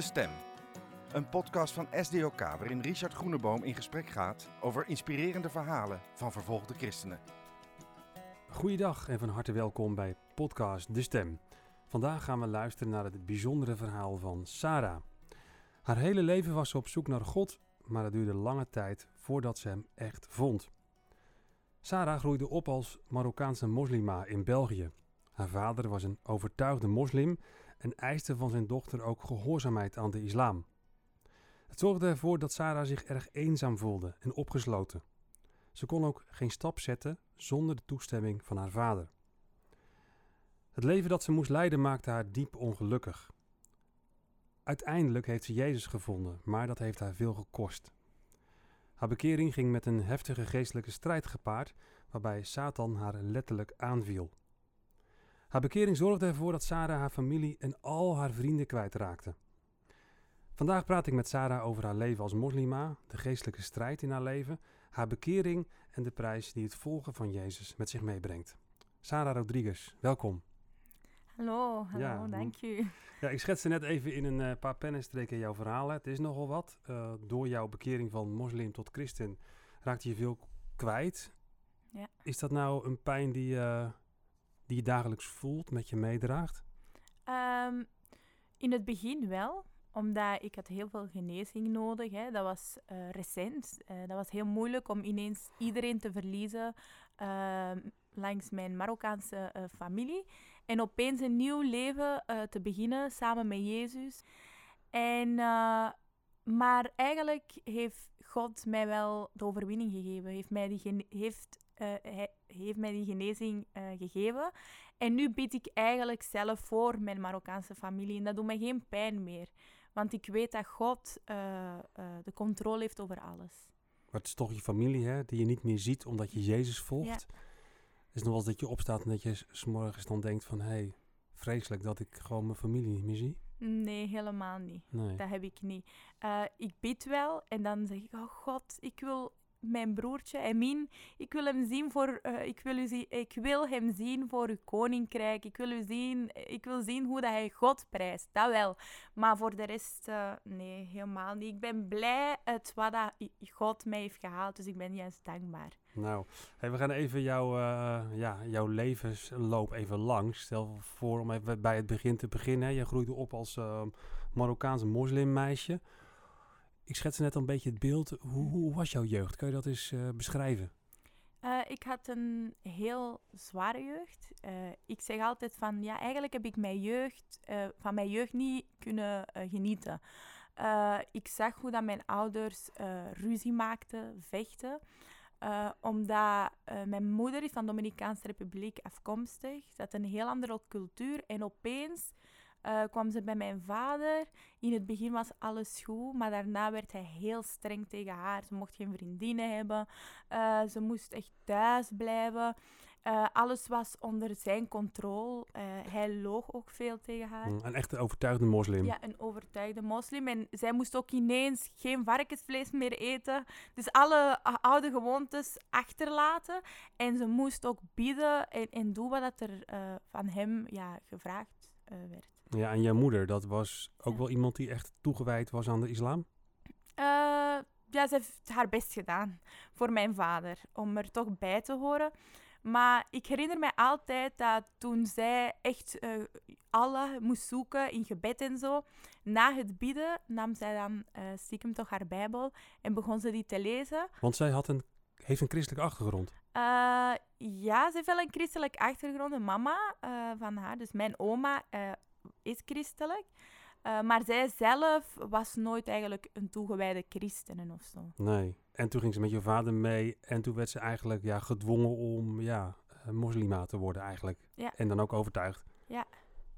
De Stem. Een podcast van SDOK waarin Richard Groeneboom in gesprek gaat over inspirerende verhalen van vervolgde christenen. Goeiedag en van harte welkom bij podcast De Stem. Vandaag gaan we luisteren naar het bijzondere verhaal van Sarah. Haar hele leven was ze op zoek naar God, maar het duurde lange tijd voordat ze hem echt vond. Sarah groeide op als Marokkaanse moslima in België. Haar vader was een overtuigde moslim en eiste van zijn dochter ook gehoorzaamheid aan de islam. Het zorgde ervoor dat Sarah zich erg eenzaam voelde en opgesloten. Ze kon ook geen stap zetten zonder de toestemming van haar vader. Het leven dat ze moest leiden maakte haar diep ongelukkig. Uiteindelijk heeft ze Jezus gevonden, maar dat heeft haar veel gekost. Haar bekering ging met een heftige geestelijke strijd gepaard, waarbij Satan haar letterlijk aanviel. Haar bekering zorgde ervoor dat Sarah haar familie en al haar vrienden kwijtraakte. Vandaag praat ik met Sarah over haar leven als moslima, de geestelijke strijd in haar leven, haar bekering en de prijs die het volgen van Jezus met zich meebrengt. Sarah Rodriguez, welkom. Hallo, hallo, Ja, dank u. Ja, ik schetste net even in een eh, paar pennenstreken jouw verhalen. Het is nogal wat. Eh, door jouw bekering van moslim tot christen raakte je veel kwijt. Ja. Is dat nou een pijn die, eh, die je dagelijks voelt, met je meedraagt? Ehm, in het begin wel, omdat ik had heel veel genezing nodig. Hè. Dat was eh, recent. Eh, dat was heel moeilijk om ineens iedereen te verliezen ehm, langs mijn Marokkaanse eh, familie. En opeens een nieuw leven te beginnen samen met Jezus. En, maar eigenlijk heeft God mij wel de overwinning gegeven. Heeft mij die, heeft, hij heeft mij die genezing eh, gegeven. En nu bid ik eigenlijk zelf voor mijn Marokkaanse familie. En dat doet mij geen pijn meer. Want ik weet dat God eh, eh, de controle heeft over alles. Maar het is toch je familie hè, die je niet meer ziet omdat je Jezus volgt. Het is nog wel eens dat je opstaat en dat je s- s morgens dan denkt van... hé, hey, vreselijk dat ik gewoon mijn familie niet meer zie. Nee, helemaal niet. Nee. Dat heb ik niet. Eh, ik bid wel en dan zeg ik, oh God, ik wil mijn broertje, Emin, ik wil hem zien voor, eh, ik, wil u zie, ik wil hem zien voor uw koninkrijk. Ik wil, u zien, ik wil zien hoe dat hij God prijst, dat wel. Maar voor de rest, eh, nee, helemaal niet. Ik ben blij het wat dat God mij heeft gehaald, dus ik ben juist dankbaar. Nou, we gaan even jouw, eh, ja, jouw levensloop even langs. Stel voor om even bij het begin te beginnen. Je groeide op als Marokkaanse moslimmeisje. Ik schetste net al een beetje het beeld. Hoe, hoe was jouw jeugd? Kun je dat eens eh, beschrijven? Eh, ik had een heel zware jeugd. Eh, ik zeg altijd van, ja, eigenlijk heb ik mijn jeugd, van mijn jeugd niet kunnen genieten. Ik zag hoe dat mijn ouders ruzie maakten, vechten. Omdat mijn moeder is van de Dominicaanse Republiek afkomstig. Ze had een heel andere cultuur. En opeens eh, kwam ze bij mijn vader. In het begin was alles goed, maar daarna werd hij heel streng tegen haar. Ze mocht geen vriendinnen hebben. Eh, ze moest echt thuis blijven. Eh, alles was onder zijn controle. Hij loog ook veel tegen haar. Mm, Een echte overtuigde moslim. Ja, een overtuigde moslim. En zij moest ook ineens geen varkensvlees meer eten. Dus alle oude gewoontes achterlaten. En ze moest ook bidden en, en doen wat er van hem ja, gevraagd werd. Ja, en jouw moeder, dat was ook Ja. wel iemand die echt toegewijd was aan de islam? Eh, ja, ze heeft haar best gedaan voor mijn vader, om er toch bij te horen. Maar ik herinner mij altijd dat toen zij echt eh Allah moest zoeken in gebed en zo, na het bidden nam zij dan eh, stiekem toch haar Bijbel en begon ze die te lezen. Want zij had een, heeft een christelijke achtergrond. Ja, ze heeft wel een christelijk achtergrond. Mama van haar, dus mijn oma, is christelijk. Eh, maar zij zelf was nooit eigenlijk een toegewijde christenen of zo. Nee. En toen ging ze met je vader mee en toen werd ze eigenlijk ja, gedwongen om ja, eh, moslima te worden eigenlijk. Ja. En dan ook overtuigd.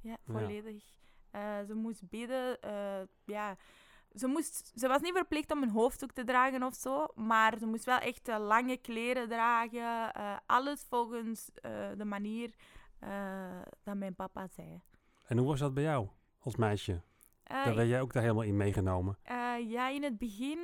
Ja, volledig. Eh, ze moest bidden. ja. ze, moest, ze was niet verplicht om een hoofddoek te dragen of zo, maar ze moest wel echt lange kleren dragen. alles volgens de manier dat mijn papa zei. En hoe was dat bij jou als meisje? Daar werd jij ook daar helemaal in meegenomen. Eh, ja, in het begin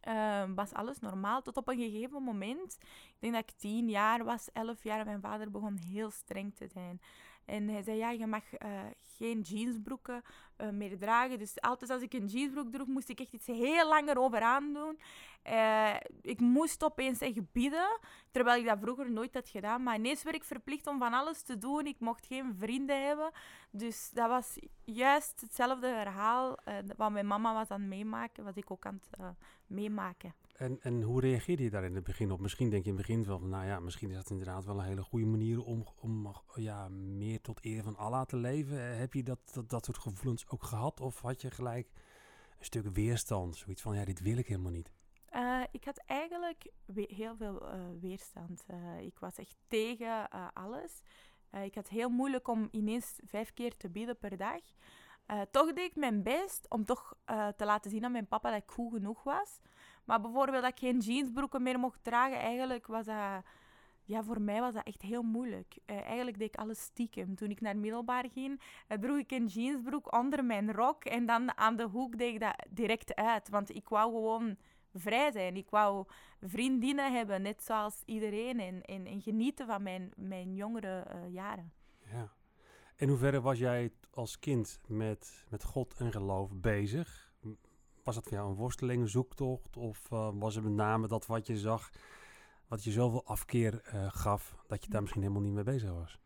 eh, was alles normaal. Tot op een gegeven moment, ik denk dat ik tien jaar was, elf jaar, mijn vader begon heel streng te zijn. En hij zei, ja, je mag eh, geen jeansbroeken eh, meer dragen. Dus altijd als ik een jeansbroek droeg, moest ik echt iets heel langer over aandoen. Eh, ik moest opeens echt bieden, terwijl ik dat vroeger nooit had gedaan. Maar ineens werd ik verplicht om van alles te doen. Ik mocht geen vrienden hebben. Dus dat was juist hetzelfde verhaal wat mijn mama was aan het meemaken, was ik ook aan het meemaken. En, en hoe reageerde je daar in het begin op? Misschien denk je in het begin van, nou ja, misschien is dat inderdaad wel een hele goede manier om, om ja, meer tot eer van Allah te leven. Heb je dat, dat, dat soort gevoelens ook gehad? Of had je gelijk een stuk weerstand? Zoiets van, ja, dit wil ik helemaal niet. Uh, ik had eigenlijk heel veel uh, weerstand. Ik was echt tegen alles. ik had heel moeilijk om ineens vijf keer te bidden per dag. toch deed ik mijn best om toch te laten zien aan mijn papa dat ik goed genoeg was. Maar bijvoorbeeld dat ik geen jeansbroeken meer mocht dragen, eigenlijk was dat... Ja, voor mij was dat echt heel moeilijk. eigenlijk deed ik alles stiekem. Toen ik naar middelbaar ging, droeg ik een jeansbroek onder mijn rok. En dan aan de hoek deed ik dat direct uit. Want ik wou gewoon vrij zijn. Ik wou vriendinnen hebben, net zoals iedereen. En, en, en genieten van mijn, mijn jongere uh, jaren. Ja. In hoeverre was jij als kind met, met God en geloof bezig? Was dat voor jou een worsteling, zoektocht? Of uh, was het met name dat wat je zag, wat je zoveel afkeer uh, gaf, dat je daar misschien helemaal niet mee bezig was?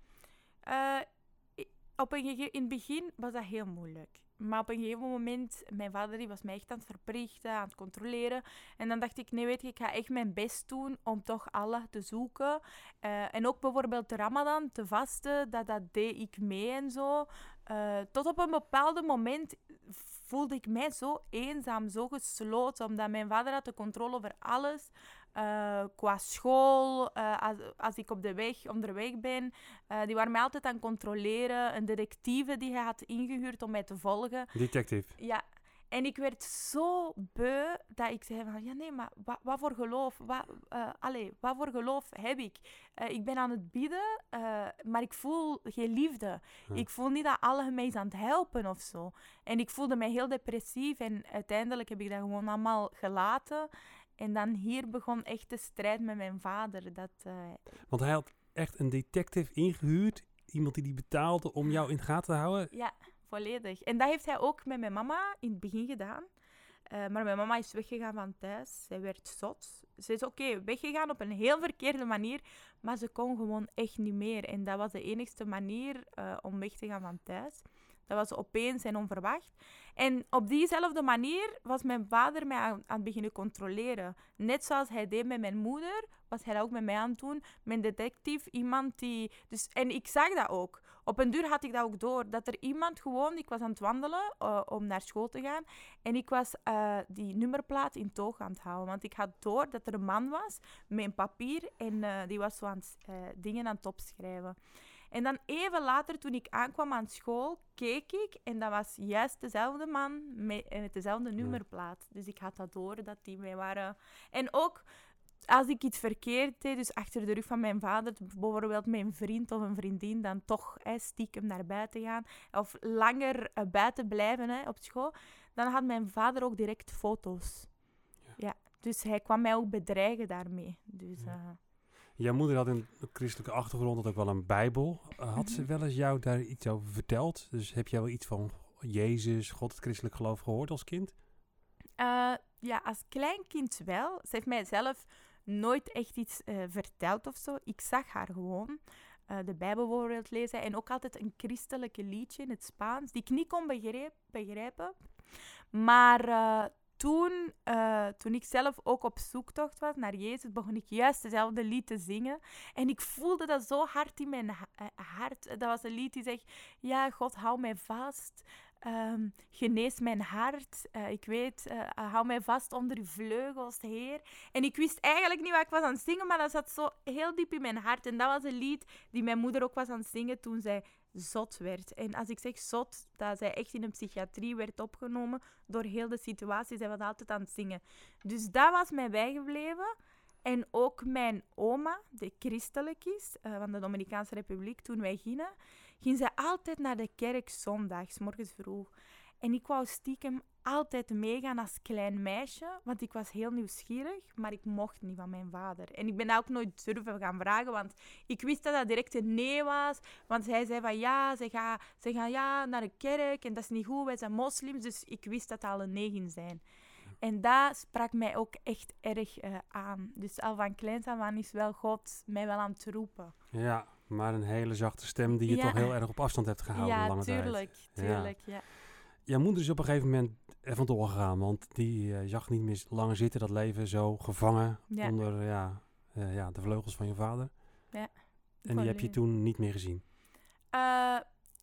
op een in het begin was dat heel moeilijk. Maar op een gegeven moment, mijn vader die was mij echt aan het verplichten, aan het controleren. En dan dacht ik, nee weet je, ik ga echt mijn best doen om toch Allah te zoeken. En ook bijvoorbeeld de ramadan, te vasten, dat, dat deed ik mee en zo. Tot op een bepaald moment voelde ik mij zo eenzaam, zo gesloten, omdat mijn vader had de controle over alles. Uh, qua school, uh, als, als, ik op de weg, onderweg ben. Uh, die waren mij altijd aan het controleren. Een detectieve die hij had ingehuurd om mij te volgen. Detectief? Ja. En ik werd zo beu dat ik zei van... Ja, nee, maar wat, wat voor geloof? Wat, allez, wat voor geloof heb ik? ik ben aan het bieden, maar ik voel geen liefde. Ik voel niet dat alle mij is aan het helpen of zo. En ik voelde mij heel depressief. En uiteindelijk heb ik dat gewoon allemaal gelaten. En dan hier begon echt de strijd met mijn vader. Dat. Want hij had echt een detective ingehuurd, iemand die die betaalde om jou in de gaten te houden? Ja, volledig. En dat heeft hij ook met mijn mama in het begin gedaan. Uh, maar mijn mama is weggegaan van thuis. Zij werd zot. Ze is oké, weggegaan op een heel verkeerde manier, maar ze kon gewoon echt niet meer. En dat was de enigste manier uh, om weg te gaan van thuis. Dat was opeens en onverwacht. En op diezelfde manier was mijn vader mij aan, aan het beginnen controleren. Net zoals hij deed met mijn moeder, was hij dat ook met mij aan het doen. Mijn detective, iemand die... Dus, en ik zag dat ook. Op een duur had ik dat ook door. Dat er iemand gewoon... Ik was aan het wandelen uh, om naar school te gaan. En ik was uh, die nummerplaat in toog aan het houden. Want ik had door dat er een man was met een papier. En uh, die was zo aan het, dingen aan het opschrijven. En dan even later, toen ik aankwam aan school, keek ik en dat was juist dezelfde man met, met dezelfde nummerplaat. Dus ik had dat door dat die mij waren. En ook als ik iets verkeerd deed, dus achter de rug van mijn vader, bijvoorbeeld mijn vriend of een vriendin, dan toch hè, stiekem naar buiten gaan of langer uh, buiten blijven hè, op school, dan had mijn vader ook direct foto's. Ja. ja. dus hij kwam mij ook bedreigen daarmee. Dus, ja. uh, Jouw moeder had een christelijke achtergrond, had ook wel een Bijbel. Uh, had ze mhm. wel eens jou daar iets over verteld? Dus heb jij wel iets van Jezus, God, het christelijk geloof gehoord als kind? Uh, ja, als klein kind wel. Ze heeft mij zelf nooit echt iets uh, verteld of zo. Ik zag haar gewoon uh, de Bijbel lezen en ook altijd een christelijke liedje in het Spaans, die ik niet kon begrijp, begrijpen. Maar toen, uh, toen ik zelf ook op zoektocht was naar Jezus, begon ik juist dezelfde lied te zingen. En ik voelde dat zo hard in mijn ha hart. Dat was een lied die zegt, ja, God, hou mij vast. Um, genees mijn hart. Uh, ik weet, uh, hou mij vast onder uw vleugels, Heer. En ik wist eigenlijk niet wat ik was aan het zingen, maar dat zat zo heel diep in mijn hart. En dat was een lied die mijn moeder ook was aan het zingen toen zij zot werd. En als ik zeg zot, dat zij echt in een psychiatrie werd opgenomen door heel de situatie. Zij was altijd aan het zingen. Dus dat was mij bijgebleven. En ook mijn oma, die christelijk is, uh, van de Dominicaanse Republiek, toen wij gingen, ging zij altijd naar de kerk zondags, morgens vroeg. En ik wou stiekem altijd meegaan als klein meisje, want ik was heel nieuwsgierig, maar ik mocht niet van mijn vader. En ik ben ook nooit durven gaan vragen, want ik wist dat dat direct een nee was. Want hij zei van ja, ze gaan, ze gaan ja, naar de kerk en dat is niet goed, wij zijn moslims. Dus ik wist dat dat al een nee ging zijn. En dat sprak mij ook echt erg eh, aan. Dus al van kleins af aan is wel God mij wel aan het roepen. Ja, maar een hele zachte stem die je Ja. toch heel erg op afstand hebt gehouden ja, lange tijd. tuurlijk, Ja. tuurlijk, ja. Jouw moeder is op een gegeven moment er vandoor gegaan, want die eh, zag niet meer langer zitten, dat leven zo gevangen Ja. onder ja, eh, ja, de vleugels van je vader. Ja, En die heb je toen niet meer gezien.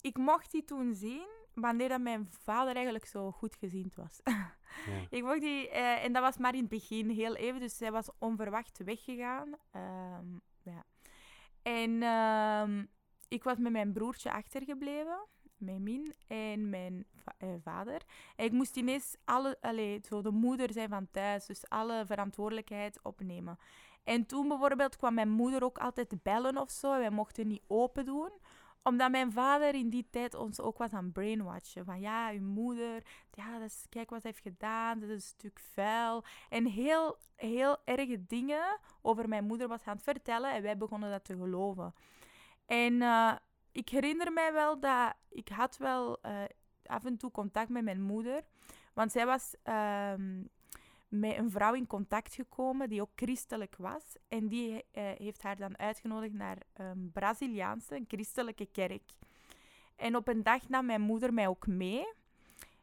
Ik mocht die toen zien wanneer dat mijn vader eigenlijk zo goed geziend was. Ja. ik mocht die, eh, en dat was maar in het begin heel even, dus hij was onverwacht weggegaan. Ehm, ja. En ehm, ik was met mijn broertje achtergebleven, met Min en mijn va- eh, vader. En ik moest ineens alle, allee, zo de moeder zijn van thuis, dus alle verantwoordelijkheid opnemen. En toen bijvoorbeeld kwam mijn moeder ook altijd bellen of zo. en Wij mochten niet open doen omdat mijn vader in die tijd ons ook was aan brainwatchen. Van ja, uw moeder, ja, dat is, kijk wat ze heeft gedaan, dat is een stuk vuil. En heel, heel erge dingen over mijn moeder was gaan vertellen en wij begonnen dat te geloven. En eh, ik herinner mij wel dat ik had wel eh, af en toe contact met mijn moeder. Want zij was ehm, met een vrouw in contact gekomen die ook christelijk was. En die eh, heeft haar dan uitgenodigd naar een Braziliaanse, een christelijke kerk. En op een dag nam mijn moeder mij ook mee.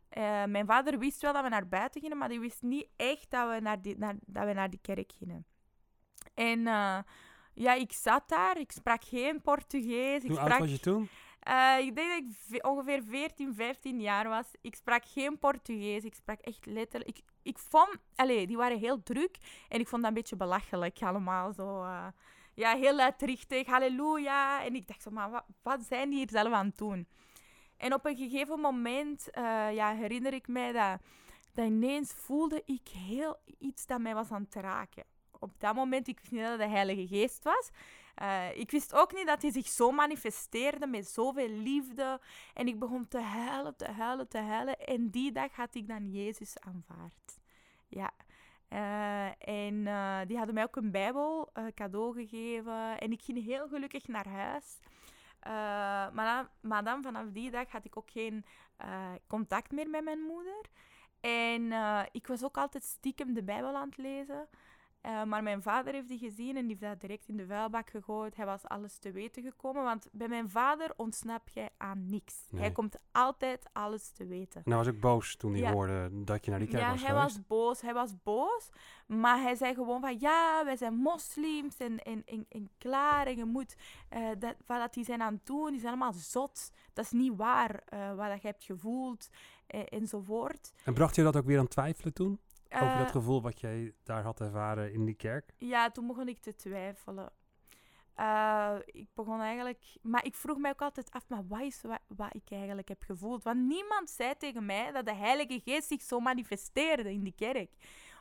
Eh, mijn vader wist wel dat we naar buiten gingen, maar die wist niet echt dat we naar die, naar, dat we naar die kerk gingen. En eh, ja, ik zat daar, ik sprak geen Portugees. Ik Hoe sprak, oud was je toen? Eh, ik denk dat ik ve- ongeveer 14, 15 jaar was. Ik sprak geen Portugees. Ik sprak echt letterlijk... Ik, ik vond... Allee, die waren heel druk. En ik vond dat een beetje belachelijk allemaal. Zo, eh, ja, heel luidruchtig. Halleluja. En ik dacht zo, maar wat, wat zijn die hier zelf aan het doen? En op een gegeven moment eh, ja, herinner ik mij dat, dat ineens voelde ik heel iets dat mij was aan het raken. Op dat moment, ik wist niet dat het de Heilige Geest was. Eh, ik wist ook niet dat hij zich zo manifesteerde met zoveel liefde. En ik begon te huilen, te huilen, te huilen. En die dag had ik dan Jezus aanvaard. Ja. Eh, en eh, die hadden mij ook een Bijbel cadeau gegeven. En ik ging heel gelukkig naar huis. Maar, dan, maar dan vanaf die dag had ik ook geen contact meer met mijn moeder. En ik was ook altijd stiekem de Bijbel aan het lezen. Eh, maar mijn vader heeft die gezien en die heeft dat direct in de vuilbak gegooid. Hij was alles te weten gekomen. Want bij mijn vader ontsnap jij aan niks. Nee. Hij komt altijd alles te weten. En hij was ook boos toen hij Ja. hoorde dat je naar die kerk ja, was hij geweest. was boos. Hij was boos. Maar hij zei gewoon van ja, wij zijn moslims en, en, en, en klaar. En je moet eh, dat, wat die zijn aan het doen, die zijn allemaal zot. Dat is niet waar eh, wat je hebt gevoeld enzovoort. En bracht je dat ook weer aan twijfelen toen? Over Eh, dat gevoel wat jij daar had ervaren in die kerk? Ja, toen begon ik te twijfelen. Eh, ik begon eigenlijk... Maar ik vroeg mij ook altijd af, maar wat is wat, wat ik eigenlijk heb gevoeld? Want niemand zei tegen mij dat de Heilige Geest zich zo manifesteerde in die kerk.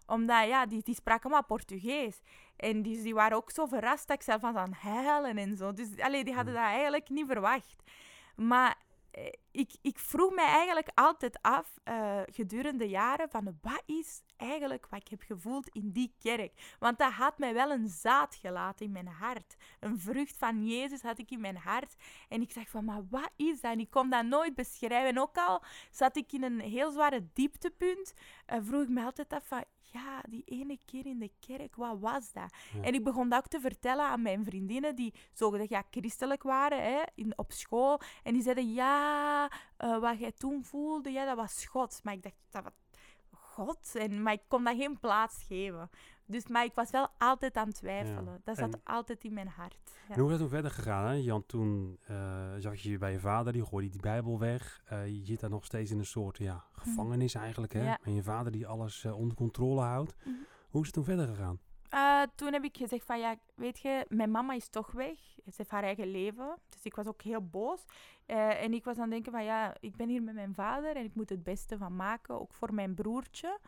Omdat, ja, die, die spraken allemaal Portugees. En die, die waren ook zo verrast dat ik zelf was aan huilen en zo. Dus allee, die hadden dat eigenlijk niet verwacht. Maar eh, ik, ik vroeg mij eigenlijk altijd af, eh, gedurende jaren, van wat is eigenlijk wat ik heb gevoeld in die kerk? Want dat had mij wel een zaad gelaten in mijn hart. Een vrucht van Jezus had ik in mijn hart. En ik zeg van, maar wat is dat? En ik kon dat nooit beschrijven. En ook al zat ik in een heel zware dieptepunt, eh, vroeg ik me altijd af van, ja, die ene keer in de kerk, wat was dat? Ja. En ik begon dat ook te vertellen aan mijn vriendinnen die zogezegd ja, christelijk waren hè, in, op school. En die zeiden, ja, eh, wat jij toen voelde, ja, dat was God. Maar ik dacht, dat was God? En, maar ik kon dat geen plaats geven. Dus, maar ik was wel altijd aan het twijfelen. Ja. Dat zat En- altijd in mijn hart. Ja. En hoe is dat toen verder gegaan? Hè? Jan, toen eh, zag je je bij je vader, die gooide die Bijbel weg. Eh, je zit daar nog steeds in een soort ja, gevangenis eigenlijk. Hè? Mhm. Ja. En je vader die alles eh, onder controle houdt. Mhm. Hoe is het toen verder gegaan? Toen heb ik gezegd van ja, weet je, mijn mama is toch weg. Ze heeft haar eigen leven. Dus ik was ook heel boos. En ik was aan het denken van ja, ik ben hier met mijn vader en ik moet het beste van maken, ook voor mijn broertje.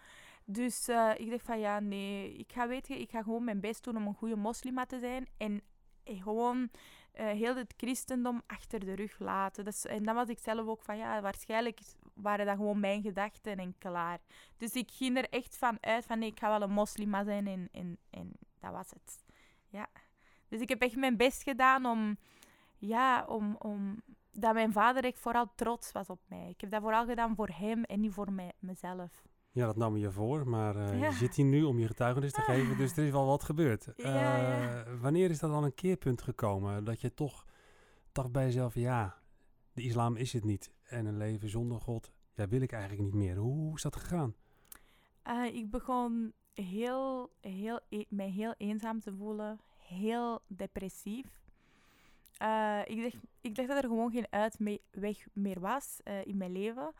Dus eh, ik dacht van ja, nee, ik ga, weet je, ik ga gewoon mijn best doen om een goede moslima te zijn. En eh, gewoon eh, heel het christendom achter de rug laten. Dus, en dan was ik zelf ook van, ja, waarschijnlijk waren dat gewoon mijn gedachten en klaar. Dus ik ging er echt van uit van, nee, ik ga wel een moslima zijn en, en, en dat was het. Ja. Dus ik heb echt mijn best gedaan om, ja, om, om dat mijn vader echt vooral trots was op mij. Ik heb dat vooral gedaan voor hem en niet voor mij, mezelf. Ja, dat nam je voor, maar eh, Ja. je zit hier nu om je getuigenis te geven, dus er is wel wat gebeurd. Ja, ja. Eh, Wanneer is dat dan een keerpunt gekomen? Dat je toch dacht bij jezelf, ja, de islam is het niet. En een leven zonder God, ja, wil ik eigenlijk niet meer. Hoe, is dat gegaan? Eh, ik begon heel, heel, e- mij heel eenzaam te voelen, heel depressief. Ik, dacht, ik dacht dat er gewoon geen uitweg meer was in mijn leven.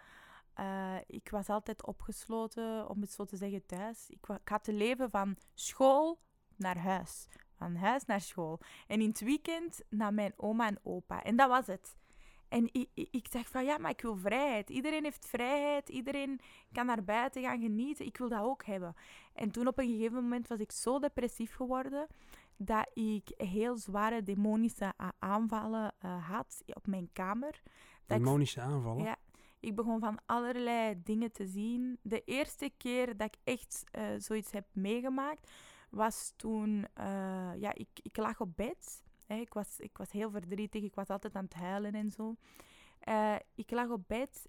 Eh, ik was altijd opgesloten, om het zo te zeggen, thuis. Ik, ik had te leven van school naar huis. Van huis naar school. En in het weekend naar mijn oma en opa. En dat was het. En ik, ik, ik dacht van, ja, maar ik wil vrijheid. Iedereen heeft vrijheid. Iedereen kan naar buiten gaan genieten. Ik wil dat ook hebben. En toen op een gegeven moment was ik zo depressief geworden dat ik heel zware demonische aanvallen eh, had op mijn kamer. Dat ik- Demonische aanvallen? ja, ik begon van allerlei dingen te zien. De eerste keer dat ik echt eh, zoiets heb meegemaakt, was toen eh, ja, ik, ik lag op bed. Hè, ik, was, ik was heel verdrietig, ik was altijd aan het huilen en zo. Eh, ik lag op bed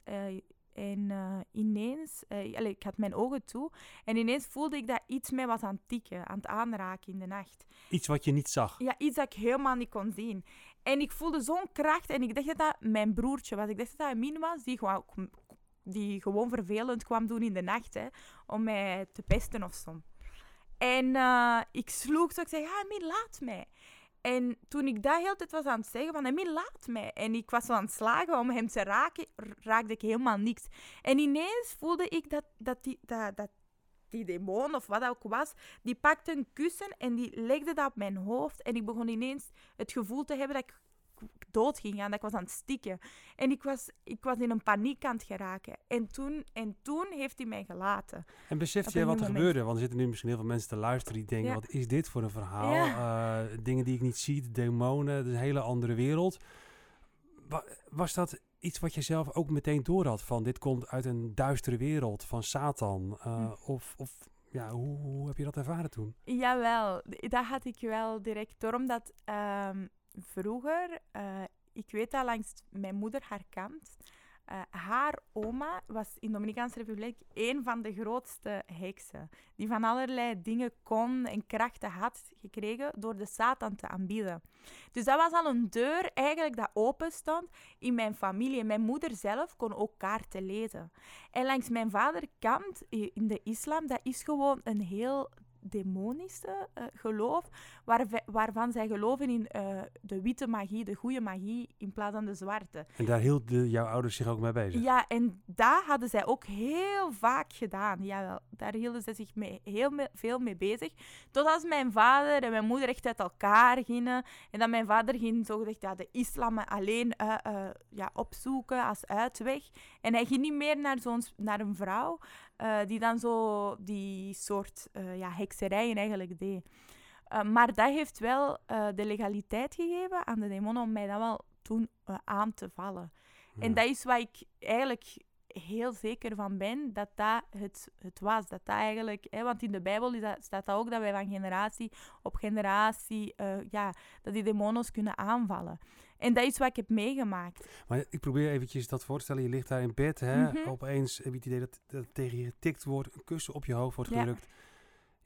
en ineens, allee, ik had mijn ogen toe, en ineens voelde ik dat iets mij was aan het tikken, aan het aanraken in de nacht. Iets wat je niet zag. Ja, iets dat ik helemaal niet kon zien. En ik voelde zo'n kracht en ik dacht dat dat mijn broertje was. Ik dacht dat dat Amin was, die gewoon, die gewoon vervelend kwam doen in de nacht, hè, om mij te pesten of zo. En eh, ik sloeg zo, ik zei, ja, Amin, laat mij. En toen ik dat heel tijd was aan het zeggen, van Amin, laat mij. En ik was zo aan het slagen om hem te raken, raakte ik helemaal niks. En ineens voelde ik dat, dat, die, dat, dat die demon, of wat dat ook was, die pakte een kussen en die legde dat op mijn hoofd. En ik begon ineens het gevoel te hebben dat ik dood ging gaan, dat ik was aan het stikken. En ik was, ik was in een paniek aan het geraken. En toen, en toen heeft hij mij gelaten. En beseft jij wat er moment. gebeurde? Want er zitten nu misschien heel veel mensen te luisteren die denken, Ja. wat is dit voor een verhaal? Ja. Eh, dingen die ik niet zie, demonen, is een hele andere wereld. Wa- was dat iets wat je zelf ook meteen door had? Van dit komt uit een duistere wereld van Satan? Eh, Hm. Of, of ja, hoe, hoe heb je dat ervaren toen? Jawel, dat had ik wel direct door, omdat ehm, vroeger, eh, ik weet dat langs mijn moeder, haar kant, eh, haar oma was in de Dominicaanse Republiek een van de grootste heksen. Die van allerlei dingen kon en krachten had gekregen door de Satan te aanbieden. Dus dat was al een deur eigenlijk dat open stond in mijn familie. Mijn moeder zelf kon ook kaarten lezen. En langs mijn vaderkant i- in de islam, dat is gewoon een heel demonische eh, geloof, waarvan zij geloven in eh, de witte magie, de goede magie, in plaats van de zwarte. En daar hielden jouw ouders zich ook mee bezig? Ja, en dat hadden zij ook heel vaak gedaan. Jawel, daar hielden ze zich mee, heel me- veel mee bezig. Tot als mijn vader en mijn moeder echt uit elkaar gingen. En dat mijn vader ging zogezegd ja, de islam alleen eh, ja, opzoeken als uitweg. En hij ging niet meer naar, zo'n, naar een vrouw eh, die dan zo die soort eh, ja, hekserijen eigenlijk deed. Eh, maar dat heeft wel de legaliteit gegeven aan de demonen om mij dan wel toen aan te vallen. En dat is waar ik eigenlijk heel zeker van ben, dat dat het, het was. Dat dat eigenlijk, hè, want in de Bijbel is dat, staat dat ook dat wij van generatie op generatie, ja, dat die demonen kunnen aanvallen. En dat is wat ik heb meegemaakt. Maar ik probeer eventjes dat voor te stellen. Je ligt daar in bed, hè? Mhm. Opeens heb je het idee dat, dat tegen je getikt wordt, een kussen op je hoofd wordt Ja. gedrukt.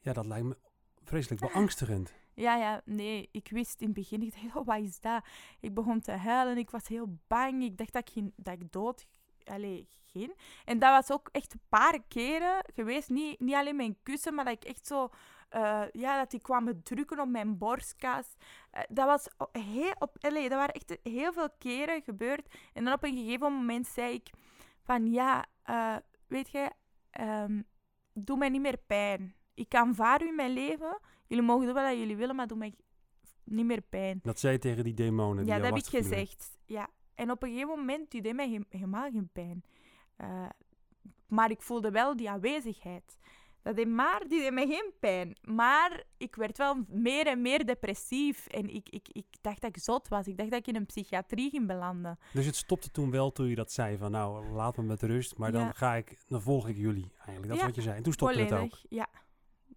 Ja, dat lijkt me vreselijk beangstigend. Ja, ja, nee, ik wist in het begin, ik dacht, oh, wat is dat? Ik begon te huilen, ik was heel bang, ik dacht dat ik, ging, dat ik dood allee, ging. En dat was ook echt een paar keren geweest, niet, niet alleen mijn kussen, maar dat ik echt zo, eh, ja, dat die kwamen drukken op mijn borstkas. Eh, dat was heel, op, allee, dat waren echt heel veel keren gebeurd. En dan op een gegeven moment zei ik van, ja, eh, weet je, ehm, doe mij niet meer pijn. Ik aanvaar u in mijn leven, jullie mogen doen wat jullie willen, maar doe mij niet meer pijn. Dat zei je tegen die demonen. die Ja, jou dat heb ik gezegd. Ja. En op een gegeven moment, die deed mij he- helemaal geen pijn. Maar ik voelde wel die aanwezigheid. Dat deed maar, die deed me geen pijn. Maar ik werd wel meer en meer depressief. En ik, ik, ik dacht dat ik zot was. Ik dacht dat ik in een psychiatrie ging belanden. Dus het stopte toen wel toen je dat zei van nou, laat me met rust. Maar dan ga ik, dan volg ik jullie eigenlijk. Dat is Ja, wat je zei. En toen stopte het ook. Volledig, ja.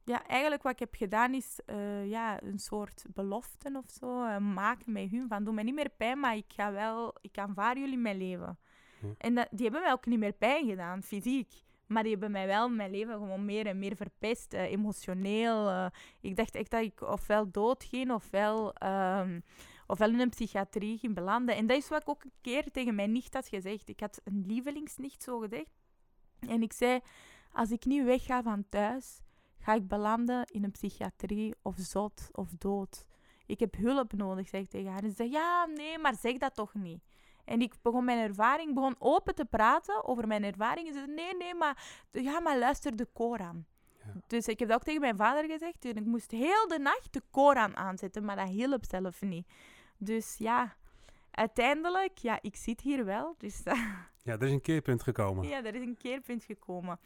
Ja, eigenlijk wat ik heb gedaan is eh, ja, een soort belofte of zo eh, maken met hun. Van doe me niet meer pijn, maar ik ga wel, ik aanvaard jullie mijn leven. Ja. En dat, die hebben mij ook niet meer pijn gedaan, fysiek. Maar die hebben mij wel mijn leven gewoon meer en meer verpest, eh, emotioneel. eh. ik dacht echt dat ik ofwel dood ging, ofwel, ehm, ofwel in een psychiatrie ging belanden. En dat is wat ik ook een keer tegen mijn nicht had gezegd. Ik had een lievelingsnicht zo gezegd. En ik zei, als ik niet wegga van thuis, ga ik belanden in een psychiatrie of zot of dood. Ik heb hulp nodig, zeg ik tegen haar. En ze zei, ja, nee, maar zeg dat toch niet. En ik begon mijn ervaring, begon open te praten over mijn ervaring. En ze zei, nee, nee, maar, ja, maar luister de Koran. Ja. Dus ik heb dat ook tegen mijn vader gezegd. En ik moest heel de nacht de Koran aanzetten, maar dat hielp zelf niet. Dus ja, uiteindelijk, ja, ik zit hier wel. Dus Ja, er is een keerpunt gekomen. ja, er is een keerpunt gekomen.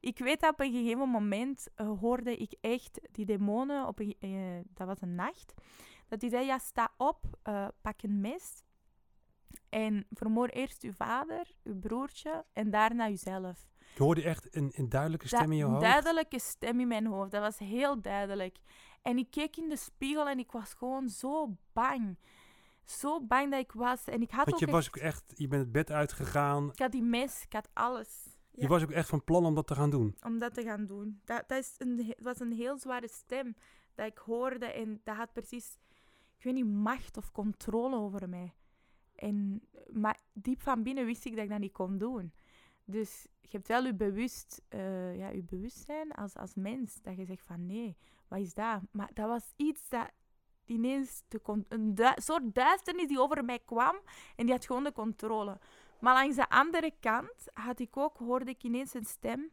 Ik weet dat op een gegeven moment eh, hoorde ik echt die demonen, op een, eh, dat was een nacht, dat die zei, ja, sta op, eh, pak een mes en vermoor eerst uw vader, uw broertje en daarna uzelf. Je hoorde echt een, een duidelijke stem in je een hoofd. duidelijke stem in mijn hoofd, dat was heel duidelijk. En ik keek in de spiegel en ik was gewoon zo bang. Zo bang dat ik was. En ik had Want je ook was echt- ook echt, je bent het bed uitgegaan. ik had die mes, ik had alles. Je Ja. was ook echt van plan om dat te gaan doen. om dat te gaan doen. Dat, dat is een, was een heel zware stem dat ik hoorde en dat had precies, ik weet niet, macht of controle over mij. En, maar diep van binnen wist ik dat ik dat niet kon doen. Dus je hebt wel je, bewust, eh, ja, je bewustzijn als, als mens, dat je zegt van nee, wat is dat? Maar dat was iets dat ineens, de een soort duisternis die over mij kwam en die had gewoon de controle. Maar langs de andere kant had ik ook, hoorde ik ineens een stem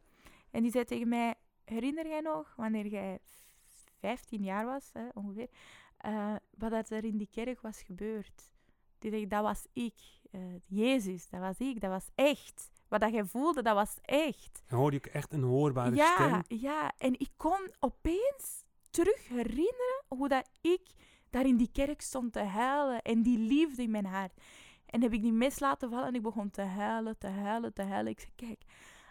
en die zei tegen mij, herinner jij nog wanneer jij 15 jaar was, hè, ongeveer, eh, wat er in die kerk was gebeurd? Die zei, dat was ik. eh, Jezus, dat was ik, dat was echt. Wat dat jij voelde, dat was echt. En hoorde ik echt een hoorbare Ja, stem. ja, en ik kon opeens terug herinneren hoe dat ik daar in die kerk stond te huilen en die liefde in mijn hart. En heb ik die mes laten vallen en ik begon te huilen, te huilen, te huilen. Ik zei, kijk,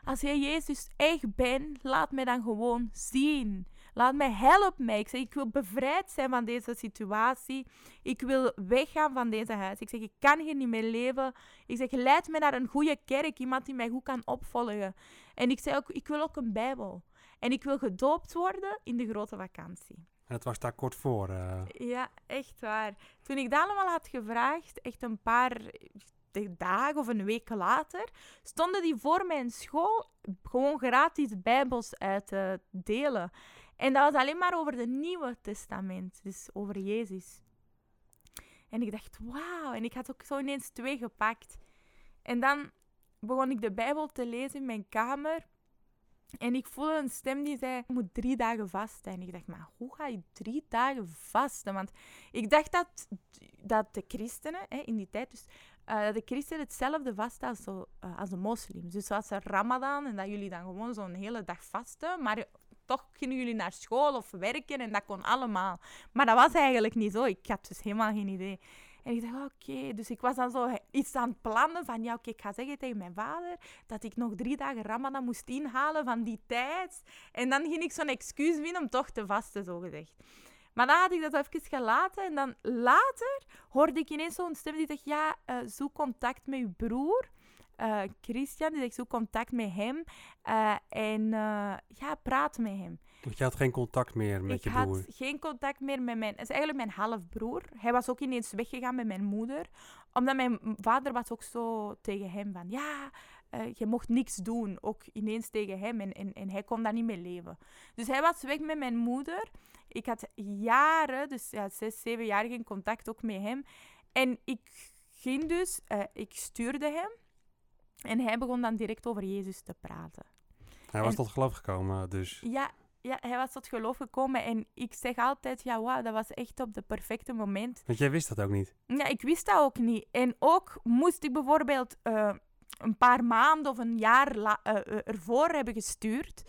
als jij Jezus echt bent, laat mij dan gewoon zien. Laat mij, help mij. Ik zeg, ik wil bevrijd zijn van deze situatie. Ik wil weggaan van deze huis. Ik zeg, ik kan hier niet meer leven. Ik zeg, leid mij naar een goede kerk. Iemand die mij goed kan opvolgen. En ik zei ook, ik wil ook een Bijbel. En ik wil gedoopt worden in de grote vakantie. En het was daar kort voor. eh. Ja, echt waar. Toen ik dat allemaal had gevraagd, echt een paar dagen of een week later, stonden die voor mijn school gewoon gratis bijbels uit te delen. En dat was alleen maar over het Nieuwe Testament, dus over Jezus. En ik dacht, wauw. En ik had ook zo ineens twee gepakt. En dan begon ik de Bijbel te lezen in mijn kamer. En ik voelde een stem die zei, je moet drie dagen vasten. En ik dacht, maar hoe ga je drie dagen vasten? Want ik dacht dat, dat de christenen hè, in die tijd, dus eh, dat de christenen hetzelfde vasten als, eh, als de moslims. Dus zoals de ramadan en dat jullie dan gewoon zo'n hele dag vasten. Maar toch gingen jullie naar school of werken en dat kon allemaal. Maar dat was eigenlijk niet zo. Ik had dus helemaal geen idee. En ik dacht, oké. Dus ik was dan zo iets aan het plannen van, ja, oké, ik ga zeggen tegen mijn vader dat ik nog drie dagen Ramadan moest inhalen van die tijd. En dan ging ik zo'n excuus vinden om toch te vasten, zo gezegd. Maar dan had ik dat even gelaten en dan later hoorde ik ineens zo'n stem die zegt, ja, eh, zoek contact met je broer. Eh, Christian, die zegt, zoek contact met hem. eh, en eh, ja, praat met hem. Want je had geen contact meer met ik je had broer. geen contact meer met mijn... Het is eigenlijk mijn halfbroer. Hij was ook ineens weggegaan met mijn moeder. Omdat mijn vader was ook zo tegen hem van... Ja, je mocht niks doen. Ook ineens tegen hem. En, en, en hij kon daar niet mee leven. Dus hij was weg met mijn moeder. Ik had jaren, dus ja, zes, zeven jaar geen contact ook met hem. En ik ging dus... ik stuurde hem. En hij begon dan direct over Jezus te praten. Hij was tot geloof gekomen, dus. Ja, ja, hij was tot geloof gekomen. En ik zeg altijd, ja, wauw, dat was echt op het perfecte moment. Want jij wist dat ook niet. Ja, ik wist dat ook niet. En ook moest ik bijvoorbeeld eh, een paar maanden of een jaar eh, eh, ervoor hebben gestuurd.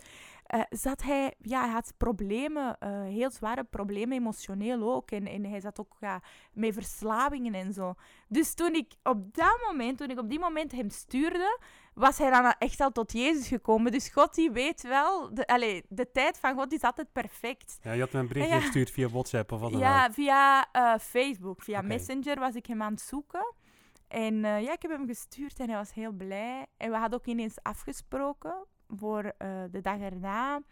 Eh, zat hij, ja, hij had problemen, eh, heel zware problemen, emotioneel ook. En, en hij zat ook ja, met verslavingen en zo. Dus toen ik op dat moment, toen ik op die moment hem stuurde, was hij dan echt al tot Jezus gekomen. Dus God die weet wel, de, allez, de tijd van God is altijd perfect. Ja, je had me een berichtje Ja. gestuurd via WhatsApp of wat dan Ja, via eh, Facebook, via. Messenger was ik hem aan het zoeken. En ja, ik heb hem gestuurd en hij was heel blij. En we hadden ook ineens afgesproken voor eh, de dag erna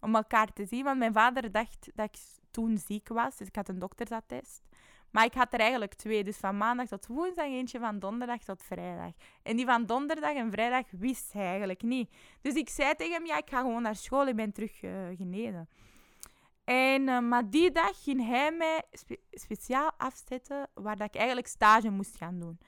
om elkaar te zien. Want mijn vader dacht dat ik toen ziek was, dus ik had een doktersattest. Maar ik had er eigenlijk twee, dus van maandag tot woensdag, eentje van donderdag tot vrijdag. En die van donderdag en vrijdag wist hij eigenlijk niet. Dus ik zei tegen hem, ja, ik ga gewoon naar school, ik ben terug eh, genezen. En, eh, maar die dag ging hij mij spe- speciaal afzetten waar dat ik eigenlijk stage moest gaan doen.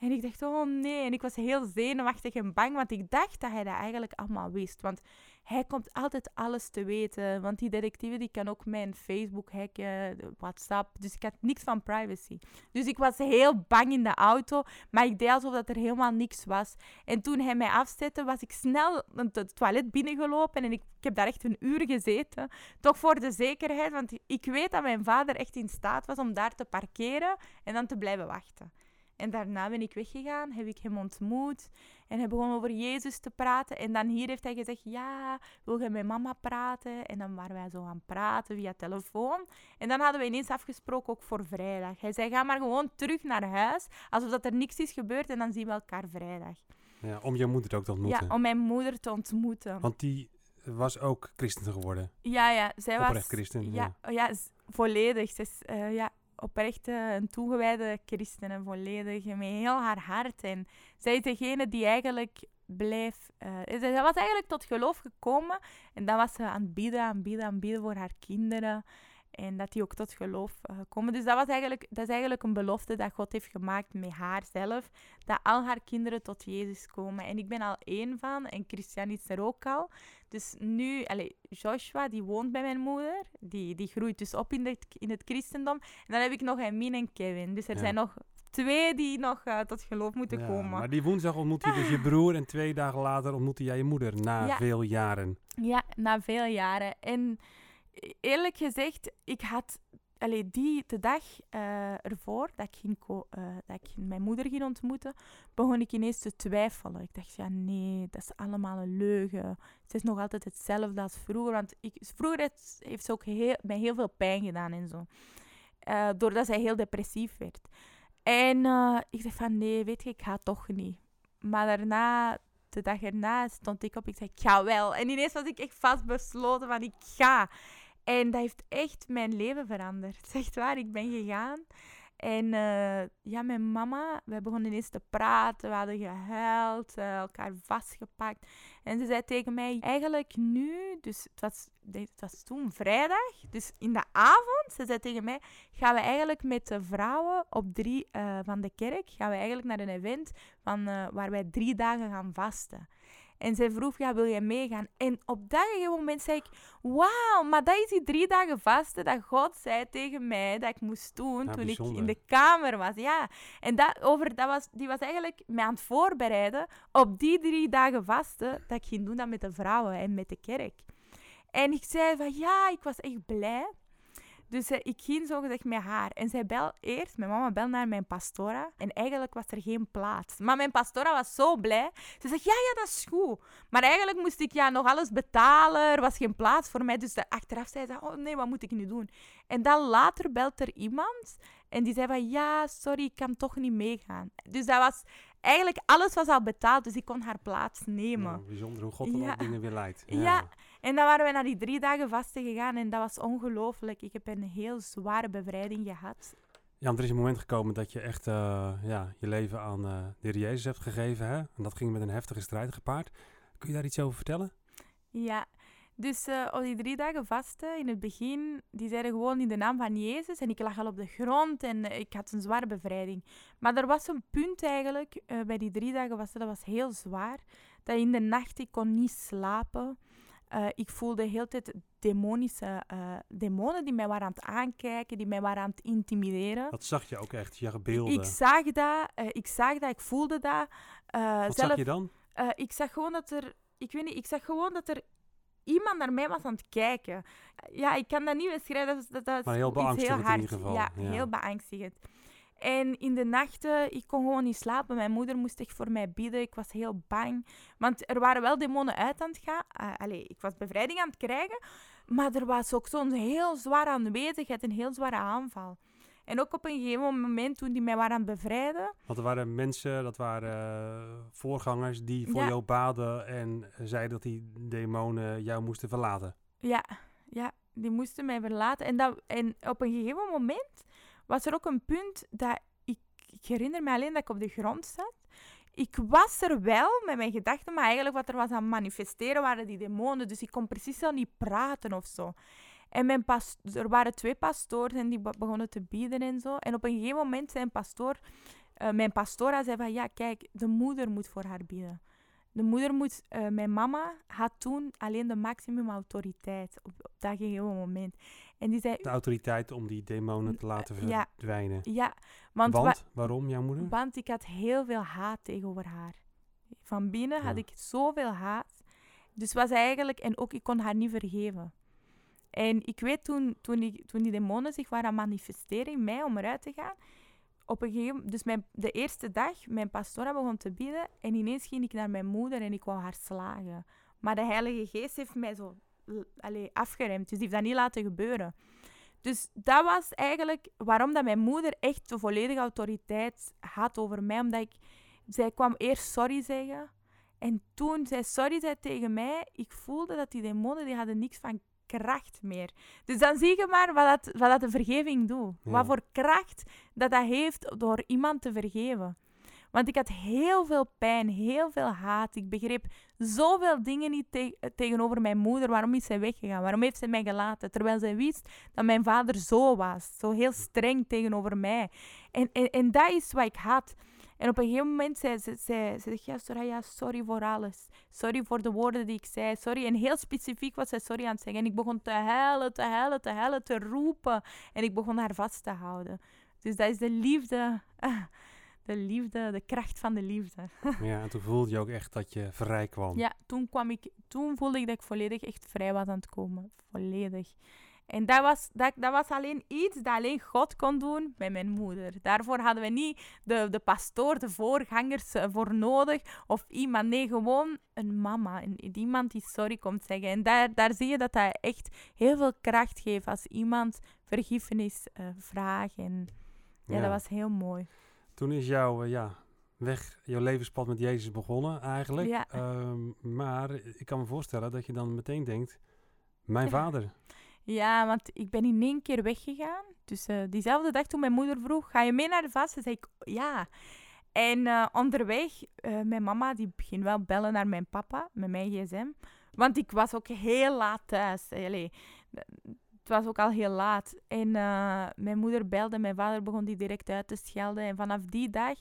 En ik dacht, oh nee. En ik was heel zenuwachtig en bang, want ik dacht dat hij dat eigenlijk allemaal wist. Want hij komt altijd alles te weten. Want die detectieve die kan ook mijn Facebook hacken, WhatsApp. Dus ik had niks van privacy. Dus ik was heel bang in de auto, maar ik deed alsof dat er helemaal niks was. En toen hij mij afzette, was ik snel het toilet binnengelopen en ik heb daar echt een uur gezeten. Toch voor de zekerheid, want ik weet dat mijn vader echt in staat was om daar te parkeren en dan te blijven wachten. En daarna ben ik weggegaan, heb ik hem ontmoet en hij begon over Jezus te praten. En dan hier heeft hij gezegd, ja, wil je met mama praten? En dan waren wij zo gaan praten via telefoon. En dan hadden we ineens afgesproken ook voor vrijdag. Hij zei, ga maar gewoon terug naar huis, alsof dat er niks is gebeurd en dan zien we elkaar vrijdag. Ja, om je moeder ook te ontmoeten. Ja, om mijn moeder te ontmoeten. Want die was ook christen geworden. Ja, ja, zij was... Christen, Ja, ja. volledig. Ze is eh, ja, oprecht eh, een toegewijde christen en volledig met heel haar hart. En zij is degene die eigenlijk bleef... eh, zij was eigenlijk tot geloof gekomen en dan was ze aan het bieden, aan het bieden, aan het bieden voor haar kinderen. En dat die ook tot geloof eh, komen. Dus dat, was eigenlijk, dat is eigenlijk een belofte dat God heeft gemaakt met haar zelf. Dat al haar kinderen tot Jezus komen. En ik ben al één van. En Christian is er ook al. Dus nu, allez, Joshua, die woont bij mijn moeder. Die, die groeit dus op in, de, in het christendom. En dan heb ik nog Emin en Kevin. Dus er Ja. zijn nog twee die nog eh, tot geloof moeten Ja, komen. Maar die woensdag ontmoette je dus je broer en twee dagen later ontmoette jij je moeder na Ja. veel jaren. Ja, na veel jaren. En eerlijk gezegd, ik had allee, die, de dag eh, ervoor dat ik, ging eh, dat ik mijn moeder ging ontmoeten, begon ik ineens te twijfelen. Ik dacht, ja nee, dat is allemaal een leugen. Het is nog altijd hetzelfde als vroeger. Want ik, vroeger heeft, heeft ze ook heel, mij heel veel pijn gedaan en zo. Eh, doordat zij heel depressief werd. En ik dacht van, nee, weet je, ik ga toch niet. Maar daarna, de dag erna, stond ik op. Ik zei, ik ga wel. En ineens was ik echt vastbesloten van, ik ga. En dat heeft echt mijn leven veranderd. Zeg waar, ik ben gegaan. En eh, ja, mijn mama, we begonnen ineens te praten. We hadden gehuild, eh, elkaar vastgepakt. En ze zei tegen mij, eigenlijk nu, dus het was, was toen vrijdag, dus in de avond, ze zei tegen mij, gaan we eigenlijk met de vrouwen op drie eh, van de kerk, gaan we eigenlijk naar een event van, waar wij drie dagen gaan vasten. En zij vroeg, ja, wil jij meegaan? En op dat gegeven moment zei ik, wauw, maar dat is die drie dagen vasten dat God zei tegen mij dat ik moest doen Ja, toen bijzonder. ik in de kamer was. Ja, en dat, over, dat was, die was eigenlijk mij aan het voorbereiden op die drie dagen vasten dat ik ging doen dat met de vrouwen en met de kerk. En ik zei van, ja, ik was echt blij. Dus eh, ik ging zo gezegd met haar. En zij bel eerst, mijn mama bel naar mijn pastora. En eigenlijk was er geen plaats. Maar mijn pastora was zo blij. Ze zegt, ja, ja, dat is goed. Maar eigenlijk moest ik ja, nog alles betalen. Er was geen plaats voor mij. Dus de- achteraf zei ze, oh nee, wat moet ik nu doen? En dan later belt er iemand. En die zei van, ja, sorry, ik kan toch niet meegaan. Dus dat was... Eigenlijk alles was al betaald, dus ik kon haar plaats nemen. Nou, bijzonder hoe God dan Ja. ook dingen weer leidt. Ja. En dan waren we naar die drie dagen vasten gegaan en dat was ongelooflijk. Ik heb een heel zware bevrijding gehad. Ja, want er is een moment gekomen dat je echt eh, ja, je leven aan eh, de Heer Jezus hebt gegeven. Hè? En dat ging met een heftige strijd gepaard. Kun je daar iets over vertellen? Ja, dus eh, op die drie dagen vasten, in het begin, die zeiden gewoon in de naam van Jezus. En ik lag al op de grond en ik had een zware bevrijding. Maar er was een punt eigenlijk, bij die drie dagen vasten, dat was heel zwaar. Dat in de nacht, ik kon niet slapen. Eh, ik voelde heel tijd demonische eh, demonen die mij waren aan het aankijken, die mij waren aan het intimideren. Dat zag je ook echt. Je beelden. Ik zag dat, eh, ik zag dat, ik voelde dat. Wat zelf, zag je dan? ik zag gewoon dat er, ik weet niet, ik zag gewoon dat er iemand naar mij was aan het kijken. Ja, ik kan dat niet beschrijven. Dat, dat, dat Maar heel is heel beangstigend in hard. ieder geval, Ja, ja. heel beangstigend. En in de nachten, ik kon gewoon niet slapen. Mijn moeder moest echt voor mij bidden. Ik was heel bang. Want er waren wel demonen uit aan het gaan. Ah, allee, ik was bevrijding aan het krijgen. Maar er was ook zo'n heel zware aanwezigheid, een heel zware aanval. En ook op een gegeven moment, toen die mij waren aan het bevrijden, Want er waren mensen, dat waren eh, voorgangers die voor Ja. jou baden en zeiden dat die demonen jou moesten verlaten. Ja, ja, die moesten mij verlaten. En, dat, en op een gegeven moment was er ook een punt dat ik, herinner me alleen dat ik op de grond zat. Ik was er wel met mijn gedachten, maar eigenlijk wat er was aan manifesteren waren die demonen. Dus ik kon precies niet praten of zo. En mijn pas, er waren twee pastoors en die be- begonnen te bieden en zo. En op een gegeven moment zei een pastoor, eh, mijn pastora zei van ja, kijk, de moeder moet voor haar bieden. De moeder moet, eh, mijn mama had toen alleen de maximum autoriteit op, op dat gegeven moment. En die zei, De autoriteit om die demonen te laten Ja. verdwijnen. ja, want, Want, wa- waarom jouw moeder? want ik had heel veel haat tegenover haar. Van binnen had Ja. ik zoveel haat. Dus was eigenlijk, en ook ik kon haar niet vergeven. En ik weet toen, toen, die, toen die demonen zich waren aan manifesteren in mij om eruit te gaan. Op een gegeven dus mijn, de eerste dag, mijn pastora begon te bidden. En ineens ging ik naar mijn moeder en ik wou haar slagen. Maar de Heilige Geest heeft mij zo allee, afgeremd. Dus die heeft dat niet laten gebeuren. Dus dat was eigenlijk waarom dat mijn moeder echt de volledige autoriteit had over mij. Omdat ik, zij kwam eerst sorry zeggen. En toen zij sorry zei tegen mij, ik voelde dat die demonen die hadden niks van kracht meer. Dus dan zie je maar wat, dat, wat dat de vergeving doet. Ja. Wat voor kracht dat dat heeft door iemand te vergeven. Want ik had heel veel pijn, heel veel haat. Ik begreep zoveel dingen niet te- tegenover mijn moeder. Waarom is zij weggegaan? Waarom heeft zij mij gelaten? Terwijl zij wist dat mijn vader zo was. Zo heel streng tegenover mij. En, en, en dat is wat ik had. En op een gegeven moment zei ze, zei, ze ja, Soraya, sorry voor alles. Sorry voor de woorden die ik zei. Sorry. En heel specifiek was zij sorry aan het zeggen. En ik begon te huilen, te huilen, te huilen, te roepen. En ik begon haar vast te houden. Dus dat is de liefde. ah, De liefde, de kracht van de liefde. Ja, en toen voelde je ook echt dat je vrij kwam. Ja, toen, kwam ik, toen voelde ik dat ik volledig echt vrij was aan het komen. Volledig. En dat was, dat, dat was alleen iets dat alleen God kon doen met mijn moeder. Daarvoor hadden we niet de, de pastoor, de voorgangers eh, voor nodig. Of iemand. Nee, gewoon een mama. Een, iemand die sorry komt zeggen. En daar, daar zie je dat dat echt heel veel kracht geeft als iemand vergiffenis eh, vraagt. En ja, Ja. dat was heel mooi. Toen is jouw eh, ja, weg, jouw levenspad met Jezus begonnen eigenlijk. Ja. Ehm, maar ik kan me voorstellen dat je dan meteen denkt, mijn Ja. vader. Ja, want ik ben in één keer weggegaan. Dus eh, diezelfde dag toen mijn moeder vroeg, ga je mee naar de vasten? Zei ik, ja. En eh, onderweg, eh, mijn mama die begint wel bellen naar mijn papa, met mijn gsm. Want ik was ook heel laat thuis. Allee, het was ook al heel laat. En mijn moeder belde, mijn vader begon die direct uit te schelden. En vanaf die dag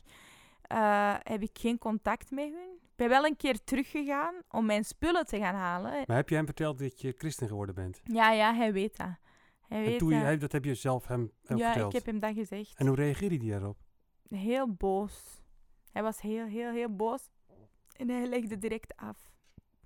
heb ik geen contact met hun. Ik ben wel een keer teruggegaan om mijn spullen te gaan halen. Maar heb je hem verteld dat je christen geworden bent? Ja, ja, hij weet dat. Hij En weet toen je, dat. dat heb je zelf hem ook ja, verteld. ik heb hem dat gezegd. En hoe reageerde hij daarop? Heel boos. Hij was heel, heel, heel boos. En hij legde direct af.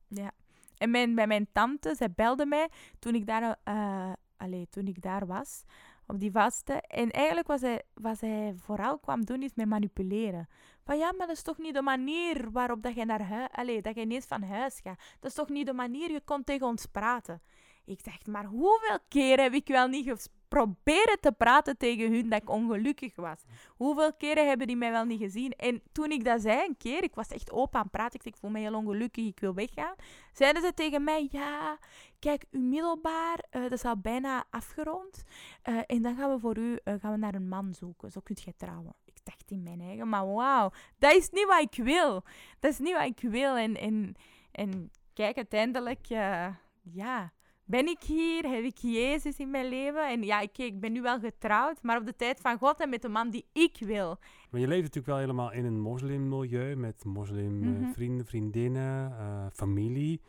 Ja. En mijn, bij mijn tante, zij belde mij toen ik daar, eh allee, toen ik daar was, op die vaste. En eigenlijk was hij, wat hij vooral kwam doen, is mij manipuleren. Van ja, maar dat is toch niet de manier waarop dat je naar huis, allee, dat je ineens van huis gaat. Dat is toch niet de manier, je kon tegen ons praten. Ik dacht, maar hoeveel keer heb ik wel niet proberen te praten tegen hun dat ik ongelukkig was? Hoeveel keren hebben die mij wel niet gezien? En toen ik dat zei een keer, ik was echt open aan het praten, ik, dacht, ik voel me heel ongelukkig, ik wil weggaan. Zeiden ze tegen mij, ja, kijk, uw middelbaar, eh, dat is al bijna afgerond. Eh, en dan gaan we voor u eh, gaan we naar een man zoeken, zo kunt jij trouwen. Dacht in mijn eigen, maar wauw, dat is niet wat ik wil. Dat is niet wat ik wil. En, en, en kijk, uiteindelijk, eh, ja, ben ik hier, heb ik Jezus in mijn leven. En ja, ik, ik ben nu wel getrouwd, maar op de tijd van God en met de man die ik wil. Maar je leeft natuurlijk wel helemaal in een moslimmilieu met moslimvrienden, Mhm. vrienden, vriendinnen, eh, familie.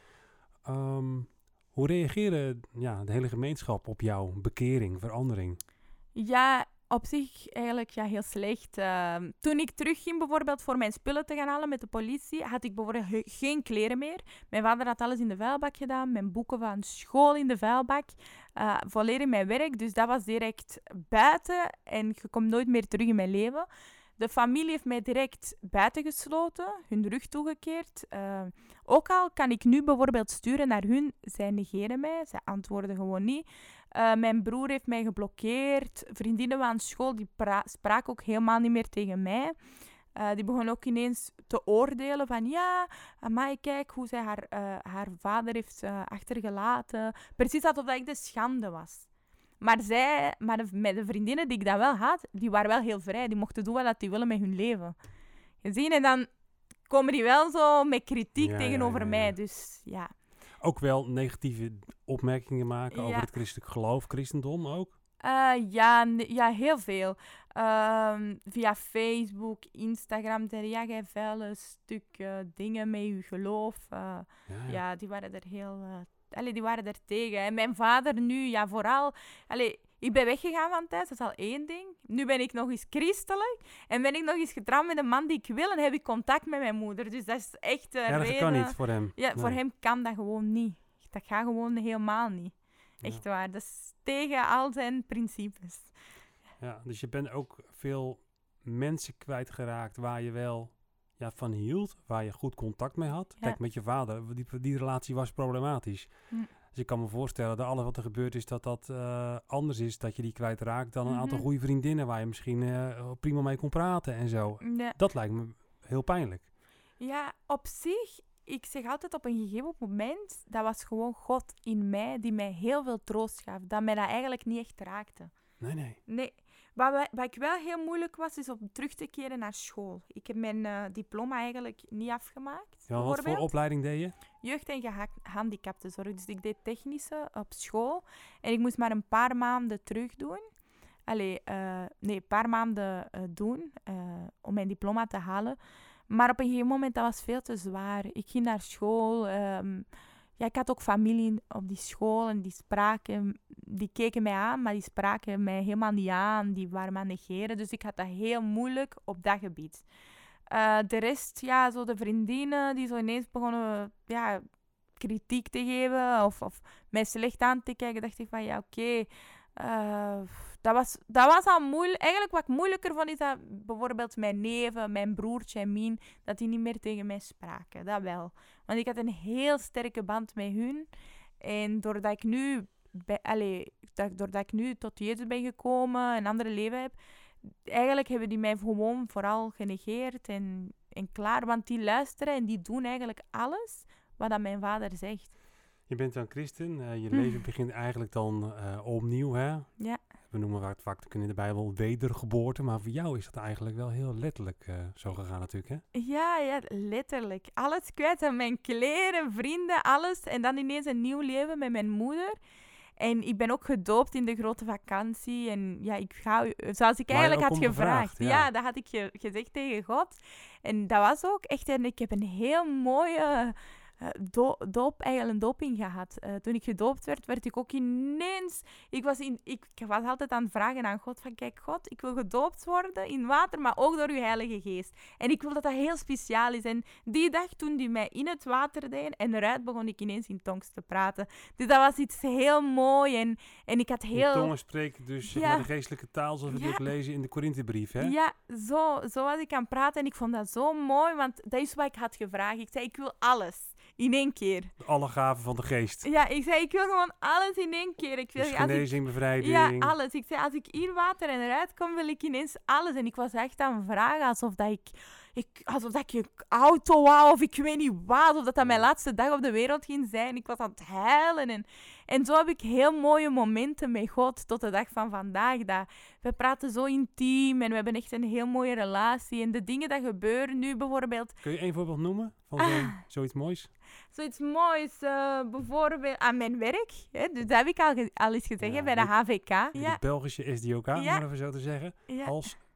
Ehm, hoe reageren ja, de hele gemeenschap op jouw bekering, verandering? Ja, op zich eigenlijk ja, heel slecht. Ehm, toen ik terugging bijvoorbeeld voor mijn spullen te gaan halen met de politie, had ik bijvoorbeeld ge- geen kleren meer. Mijn vader had alles in de vuilbak gedaan, mijn boeken van school in de vuilbak, eh, volledig mijn werk. Dus dat was direct buiten en je komt nooit meer terug in mijn leven. De familie heeft mij direct buitengesloten, hun rug toegekeerd. Eh, ook al kan ik nu bijvoorbeeld sturen naar hun, zij negeren mij, zij antwoorden gewoon niet. Uh, mijn broer heeft mij geblokkeerd. Vriendinnen aan school die spraken ook helemaal niet meer tegen mij. Uh, die begonnen ook ineens te oordelen van ja, maar kijk hoe zij haar, haar vader heeft achtergelaten. Precies alsof ik de schande was. Maar zij, maar de, met de vriendinnen die ik dan wel had, die waren wel heel vrij. Die mochten doen wat die willen met hun leven. Gezien en dan komen die wel zo met kritiek Ja, tegenover ja, ja, mij. Dus ja. Ook wel negatieve opmerkingen maken over het christelijk geloof, christendom ook. Eh, ja, ja, heel veel. Ehm, via Facebook, Instagram, zeiden ja, jij vuile stuk eh, dingen met je geloof. eh, Ja, ja. ja, die waren er heel... allee, die waren er tegen. En mijn vader nu, ja, vooral... Allee, ik ben weggegaan van thuis, dat is al één ding. Nu ben ik nog eens christelijk. En ben ik nog eens getrouwd met een man die ik wil. En heb ik contact met mijn moeder. Dus dat is echt een Ja, dat reden... kan niet voor hem. Ja, voor hem kan dat gewoon niet. Dat gaat gewoon helemaal niet. Ja. Echt waar. Dat is tegen al zijn principes. Ja, dus je bent ook veel mensen kwijtgeraakt waar je wel ja, van hield, waar je goed contact mee had. Ja. Kijk, met je vader, die, die relatie was problematisch. Hm. Dus ik kan me voorstellen dat alles wat er gebeurd is, dat dat eh, anders is, dat je die kwijtraakt dan een aantal Mhm. goede vriendinnen waar je misschien eh, prima mee kon praten en zo. Ja. Dat lijkt me heel pijnlijk. ja, op zich, ik zeg altijd op een gegeven moment, dat was gewoon God in mij die mij heel veel troost gaf. Dat mij dat eigenlijk niet echt raakte. Nee, nee. Nee. Wat, ik wel heel moeilijk was, is om terug te keren naar school. Ik heb mijn eh, diploma eigenlijk niet afgemaakt. Ja, wat voor opleiding deed je? jeugd- en gehandicaptenzorg. Dus ik deed technische op school. En ik moest maar een paar maanden terug doen. Allee, eh, nee, een paar maanden eh, doen om mijn diploma te halen. Maar op een gegeven moment, dat was veel te zwaar. Ik ging naar school. ehm, ja, ik had ook familie op die school en die spraken, die keken mij aan, maar die spraken mij helemaal niet aan. Die waren me negeren. Dus ik had dat heel moeilijk op dat gebied. Eh, de rest, ja, zo de vriendinnen die zo ineens begonnen ja, kritiek te geven of, of mij slecht aan te kijken, dacht ik van ja, oké. Eh, dat, was, dat was al moeilijk. Eigenlijk wat ik moeilijker vond, is dat bijvoorbeeld mijn neven, mijn broertje en Mien, dat die niet meer tegen mij spraken. Dat wel. Want ik had een heel sterke band met hun. En doordat ik nu, bij, doordat ik nu tot Jezus ben gekomen, en een andere leven heb, eigenlijk hebben die mij gewoon vooral genegeerd en, en klaar. Want die luisteren en die doen eigenlijk alles wat dat mijn vader zegt. Je bent dan christen, eh, je Hm. leven begint eigenlijk dan eh, opnieuw, hè? Ja. We noemen het vaak in de Bijbel wedergeboorte, maar voor jou is dat eigenlijk wel heel letterlijk eh, zo gegaan natuurlijk, hè? Ja, ja, letterlijk. Alles kwijt. En Mijn kleren, vrienden, alles. En dan ineens een nieuw leven met mijn moeder. En ik ben ook gedoopt in de grote vakantie. En ja, ik ga, zoals ik eigenlijk had gevraagd. ja. ja. dat had ik ge- gezegd tegen God. En dat was ook echt... En ik heb een heel mooie do- doop, eigenlijk een doping gehad. Eh, toen ik gedoopt werd, werd ik ook ineens... Ik was, in, ik was altijd aan het vragen aan God van... Kijk, God, ik wil gedoopt worden in water, maar ook door uw Heilige Geest. En ik wil dat dat heel speciaal is. En die dag toen die mij in het water deden en eruit begon ik ineens in tongs te praten. Dus dat was iets heel mooi en, en ik had In heel... tongen spreken dus Ja. de geestelijke taal zoals we die ook lezen in de Korinthebrief, hè? Ja, zo, zo was ik aan het praten en ik vond dat zo mooi, want dat is wat ik had gevraagd. Ik zei, ik wil alles in één keer. Alle gaven van de geest. Ja, ik zei, ik wil gewoon alles in één keer. Ik wil, Dus als ik- genezing, bevrijding. Ja, alles. Ik zei, als ik in water en eruit kom, wil ik ineens alles. En ik was echt aan het vragen alsof dat ik, ik, alsof dat ik een auto wou of ik weet niet wat. Of dat dat mijn laatste dag op de wereld ging zijn. Ik was aan het huilen. En, en zo heb ik heel mooie momenten met God tot de dag van vandaag. Dat we praten zo intiem en we hebben echt een heel mooie relatie. En de dingen die gebeuren nu bijvoorbeeld, Kun je één voorbeeld noemen van Ah. zoiets moois? zoiets moois, eh, bijvoorbeeld aan mijn werk. Hè? Dus dat heb ik al, al eens gezegd Ja, hè, bij de HVK. Met Ja, De Belgische SDOK, om Ja. maar even zo te zeggen. ja.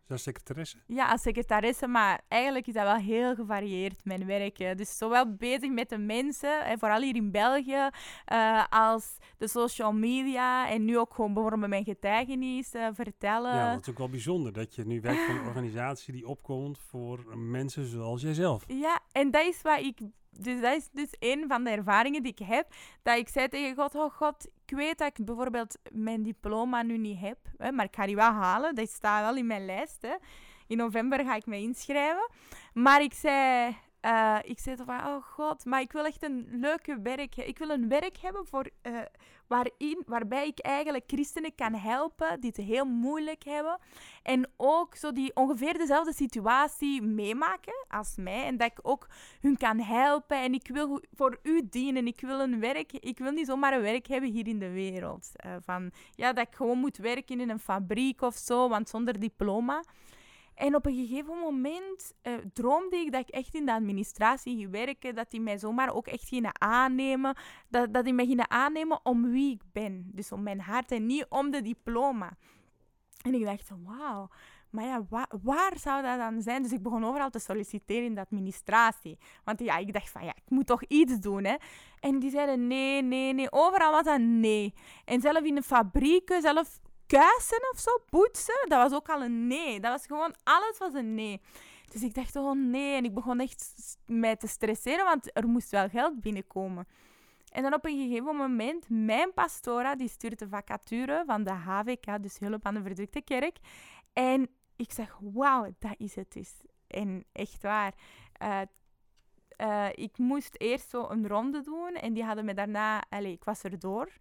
Als secretaresse? Ja, als secretaresse, maar eigenlijk is dat wel heel gevarieerd, mijn werk. Dus zowel bezig met de mensen, hè, vooral hier in België, eh, als de social media en nu ook gewoon bijvoorbeeld mijn getuigenis eh, vertellen. Ja, dat is ook wel bijzonder dat je nu werkt voor een organisatie die opkomt voor mensen zoals jijzelf. Ja, en dat is wat ik. Dus dat is dus een van de ervaringen die ik heb. Dat ik zei tegen God: Oh God, ik weet dat ik bijvoorbeeld mijn diploma nu niet heb. Hè, maar ik ga die wel halen. Dat staat wel in mijn lijst. Hè. In november ga ik me inschrijven. Maar ik zei. Eh, ik zei van, oh god, maar ik wil echt een leuke werk. Ik wil een werk hebben voor, eh, waarin, waarbij ik eigenlijk christenen kan helpen die het heel moeilijk hebben. En ook zo die ongeveer dezelfde situatie meemaken als mij. En dat ik ook hun kan helpen. En ik wil voor u dienen. Ik wil een werk. Ik wil niet zomaar een werk hebben hier in de wereld. Eh, van ja, dat ik gewoon moet werken in een fabriek of zo, want zonder diploma. En op een gegeven moment eh, droomde ik dat ik echt in de administratie ging werken. Dat die mij zomaar ook echt gingen aannemen. Dat, dat die mij gingen aannemen om wie ik ben. Dus om mijn hart en niet om de diploma. En ik dacht, wauw. Maar ja, wa- waar zou dat dan zijn? Dus ik begon overal te solliciteren in de administratie. Want ja, ik dacht van, ja, ik moet toch iets doen, hè. En die zeiden nee, nee, nee. Overal was dat nee. En zelf in de fabrieken, zelf kuisen of zo, poetsen, dat was ook al een nee. Dat was gewoon, alles was een nee. Dus ik dacht, oh nee. En ik begon echt mij te stresseren, want er moest wel geld binnenkomen. En dan op een gegeven moment, mijn pastora, die stuurt de vacature van de HVK, dus Hulp aan de Verdrukte Kerk. En ik zeg, wauw, dat is het dus. En echt waar. eh, eh, ik moest eerst zo een ronde doen en die hadden me daarna, allez, ik was erdoor.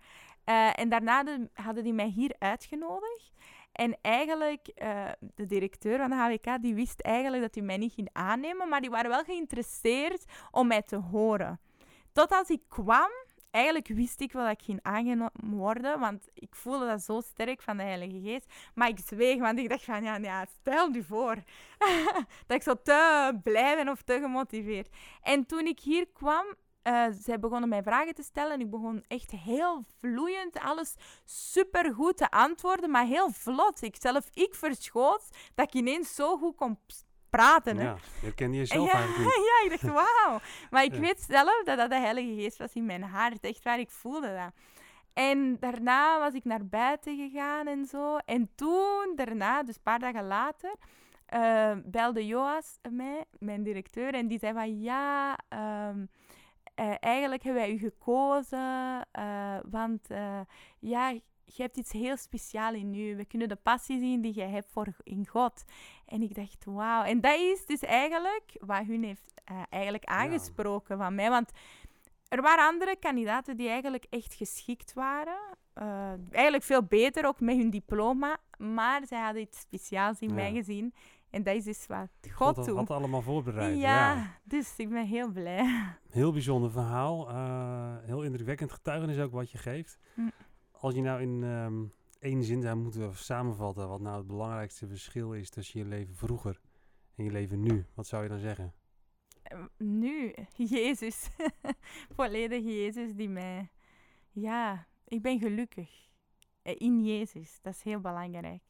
Eh, en daarna de- hadden die mij hier uitgenodigd. En eigenlijk, eh, de directeur van de HWK, die wist eigenlijk dat hij mij niet ging aannemen, maar die waren wel geïnteresseerd om mij te horen. Tot als ik kwam, eigenlijk wist ik wel dat ik ging aangenomen worden, want ik voelde dat zo sterk van de Heilige Geest. Maar ik zweeg, want ik dacht van, ja, ja stel je voor dat ik zo te blij ben of te gemotiveerd. En toen ik hier kwam, eh, zij begonnen mij vragen te stellen en ik begon echt heel vloeiend alles supergoed te antwoorden, maar heel vlot. Ik zelf, ik verschoot dat ik ineens zo goed kon praten. Hè. Ja, dat kende je zelf ja, eigenlijk niet. ja, ik dacht, wauw. Maar ik Ja. weet zelf dat dat de Heilige Geest was in mijn hart. Echt waar, ik voelde dat. En daarna was ik naar buiten gegaan en zo. En toen, daarna, dus een paar dagen later, eh, belde Joas mij, mijn directeur, en die zei van, ja, ehm, eh, eigenlijk hebben wij u gekozen, eh, want eh, ja, je hebt iets heel speciaals in u. We kunnen de passie zien die jij hebt voor in God. En ik dacht, wauw. En dat is dus eigenlijk wat hun heeft eigenlijk aangesproken van mij. Want er waren andere kandidaten die eigenlijk echt geschikt waren. Eigenlijk veel beter, ook met hun diploma. Maar zij hadden iets speciaals in Ja. mij gezien. En dat is dus wat God God had, doet. had allemaal voorbereid. Ja, ja. dus ik ben heel blij. Heel bijzonder verhaal. eh, heel indrukwekkend getuigenis ook wat je geeft. Mm. Als je nou in ehm, één zin zou moeten samenvatten wat nou het belangrijkste verschil is tussen je leven vroeger en je leven nu, wat zou je dan zeggen? Eh, Nu, Jezus. Volledig Jezus die mij... Ja, ik ben gelukkig. Eh, In Jezus, dat is heel belangrijk.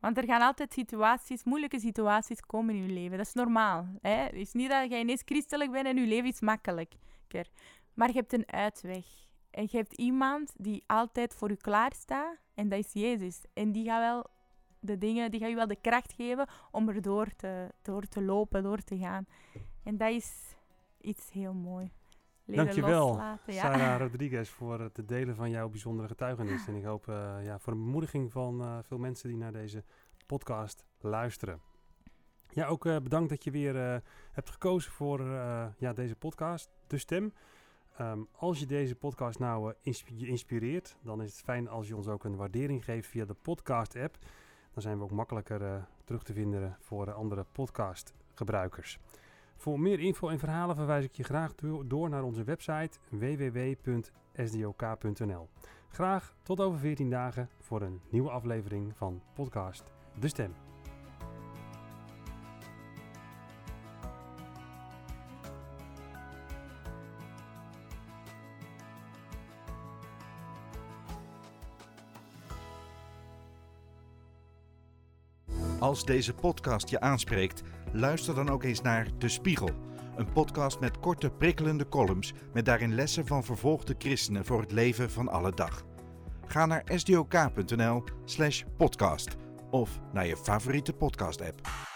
Want er gaan altijd situaties, moeilijke situaties komen in je leven. Dat is normaal. Hè? Het is niet dat je ineens christelijk bent en je leven is makkelijker. Maar je hebt een uitweg. En je hebt iemand die altijd voor je klaar staat. En dat is Jezus. En die gaat wel de dingen, die gaat je wel de kracht geven om er door te, door te lopen, door te gaan. En dat is iets heel mooi. Leren Dankjewel, loslaten, ja. Sarah Rodriguez, voor het delen van jouw bijzondere getuigenis. En ik hoop eh, ja, voor een bemoediging van eh, veel mensen die naar deze podcast luisteren. Ja, ook eh, bedankt dat je weer hebt gekozen voor ja, deze podcast, De Stem. Ehm, als je deze podcast nou insp- je inspireert, dan is het fijn als je ons ook een waardering geeft via de podcast-app. Dan zijn we ook makkelijker terug te vinden voor andere podcastgebruikers. Voor meer info en verhalen verwijs ik je graag do- door naar onze website www.sdok.nl. Graag tot over 14 dagen voor een nieuwe aflevering van podcast De Stem. Als deze podcast je aanspreekt, luister dan ook eens naar De Spiegel. Een podcast met korte, prikkelende columns met daarin lessen van vervolgde christenen voor het leven van alle dag. Ga naar sdok.nl/podcast of naar je favoriete podcast-app.